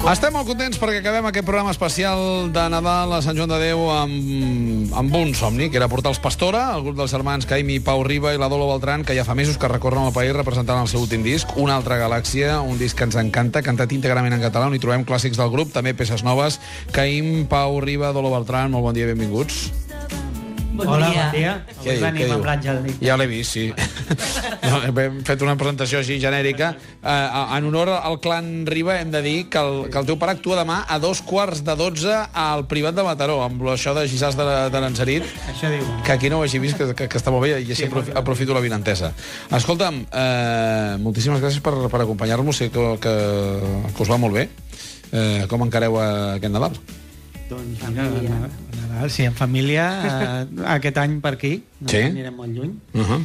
Estem molt contents perquè acabem aquest programa especial de Nadal a Sant Joan de Déu amb, amb un somni, que era portar els Pastora, el grup dels germans Caimi, Pau Riba i la Dolo Beltran, que ja fa mesos que recorren el país representant el seu últim disc, Una altra galàxia, un disc que ens encanta, cantat íntegrament en català, on hi trobem clàssics del grup, també peces noves. Caim, Pau Riba, Dolo Beltran, molt bon dia i benvinguts. Bon Hola, dia. bon dia. Què Avui diu, venim què amb diu? l'Àngel. Ja l'he vist, sí. No, hem fet una presentació així genèrica. Eh, en honor al clan Riba hem de dir que el, que el teu pare actua demà a dos quarts de dotze al privat de Mataró, amb això de Gisàs de, de Lanzarit, Això diu. que aquí no ho hagi vist, que, que, que està molt bé, i així Sí, bé. aprofito la vinentesa. Escolta'm, eh, moltíssimes gràcies per, per acompanyar-nos, sé que, que, que us va molt bé. Eh, com encareu aquest Nadal? Doncs mira, Nadal, sí, en família, eh, aquest any per aquí, no Sí? anirem molt lluny. Uh -huh.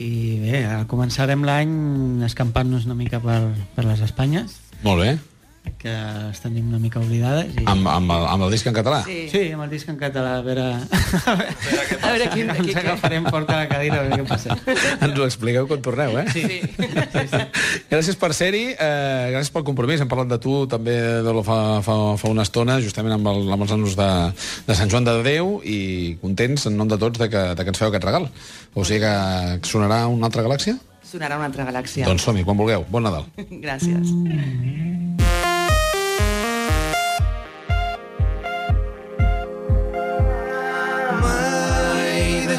I bé, començarem l'any escampant-nos una mica per, per les Espanyes, Molt bé. Que les tenim una mica oblidades. I... Amb, amb, el, amb el disc en català? Sí. Sí, amb el disc en català, a veure... A veure quin... Ens quin- agafarem porta a la cadira, a veure què passa. Ens ho expliqueu quan torneu, eh? Sí. Sí. Gràcies per ser-hi, eh, gràcies pel compromís. Hem parlat de tu també de lo fa, fa, fa una estona, justament amb, el, amb els nanos de, de Sant Joan de Déu, i contents, en nom de tots, de que, de que ens feu aquest regal. O sigui que sonarà una altra galàxia? Sonarà una altra galàxia. Doncs som-hi, quan vulgueu. Bon Nadal. Gràcies. mai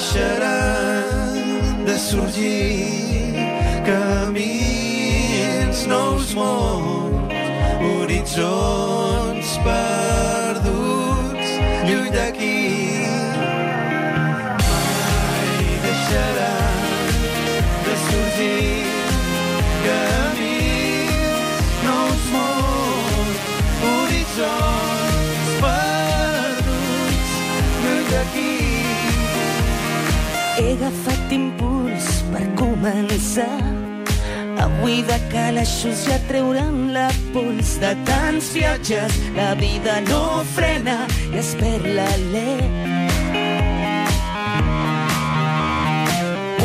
deixaran de sorgir camins, nous mons, horitzons Agafat impuls per començar. Avui de calaixos ja treuran la pols de tants viatges. La vida no frena i es perd l'alè.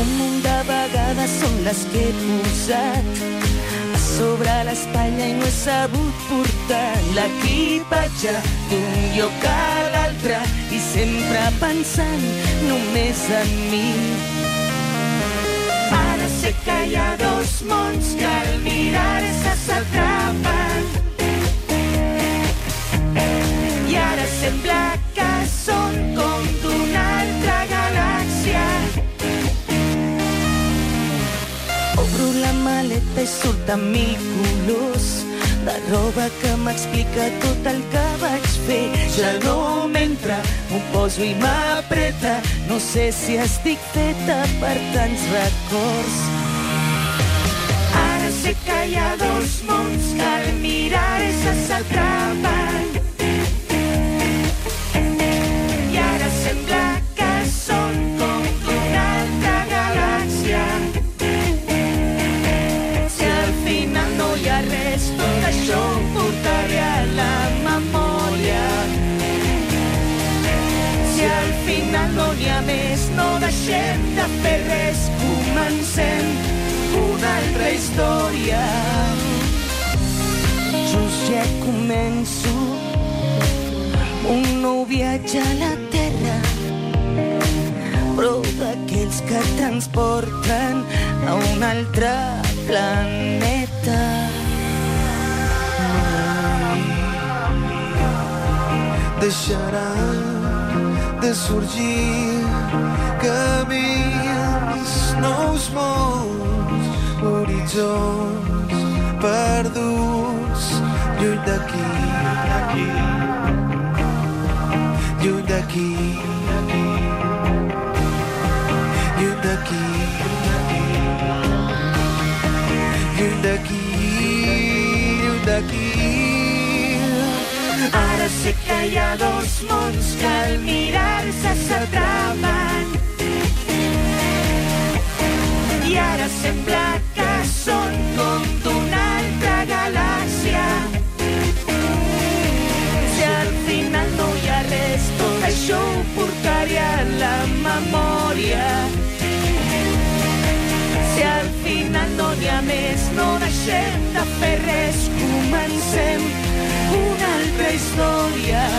Un munt de vegades són les que he posat sobre l'espatlla i no he sabut portar l'equipatge d'un lloc a l'altre i sempre pensant només en mi. Ara sé que hi ha dos mons que al mirar-se s'atrapen maleta i surten mil colors de roba que m'explica tot el que vaig fer. Ja no m'entra, m'ho poso i m'apreta. No sé si estic feta per tants records. Ara sé que hi ha dos mons que al mirar-se s'atrapen. Deixem de fer res, comencem una altra història. Just ja començo un nou viatge a la Terra però d'aquells que transporten a un altre planeta. deixaran de sorgir camins, nous mons, horitzons perduts lluny d'aquí, lluny d'aquí, lluny d'aquí, lluny d'aquí, lluny d'aquí. Sé que hi ha dos mons que al mirar-se s'atrapen i ara sembla que són com d'una altra galàxia. Si al final no hi ha res, tot això ho portaré a la memòria. Si al final no n'hi ha més, no deixem de fer res, comencem nuestra história.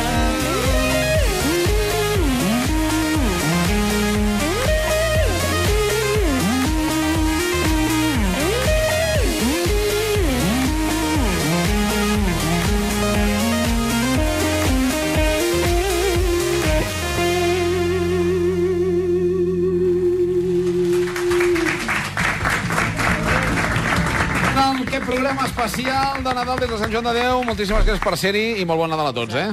Especial de Nadal des de Sant Joan de Déu. Moltíssimes gràcies per ser-hi i molt bon Nadal a tots, eh?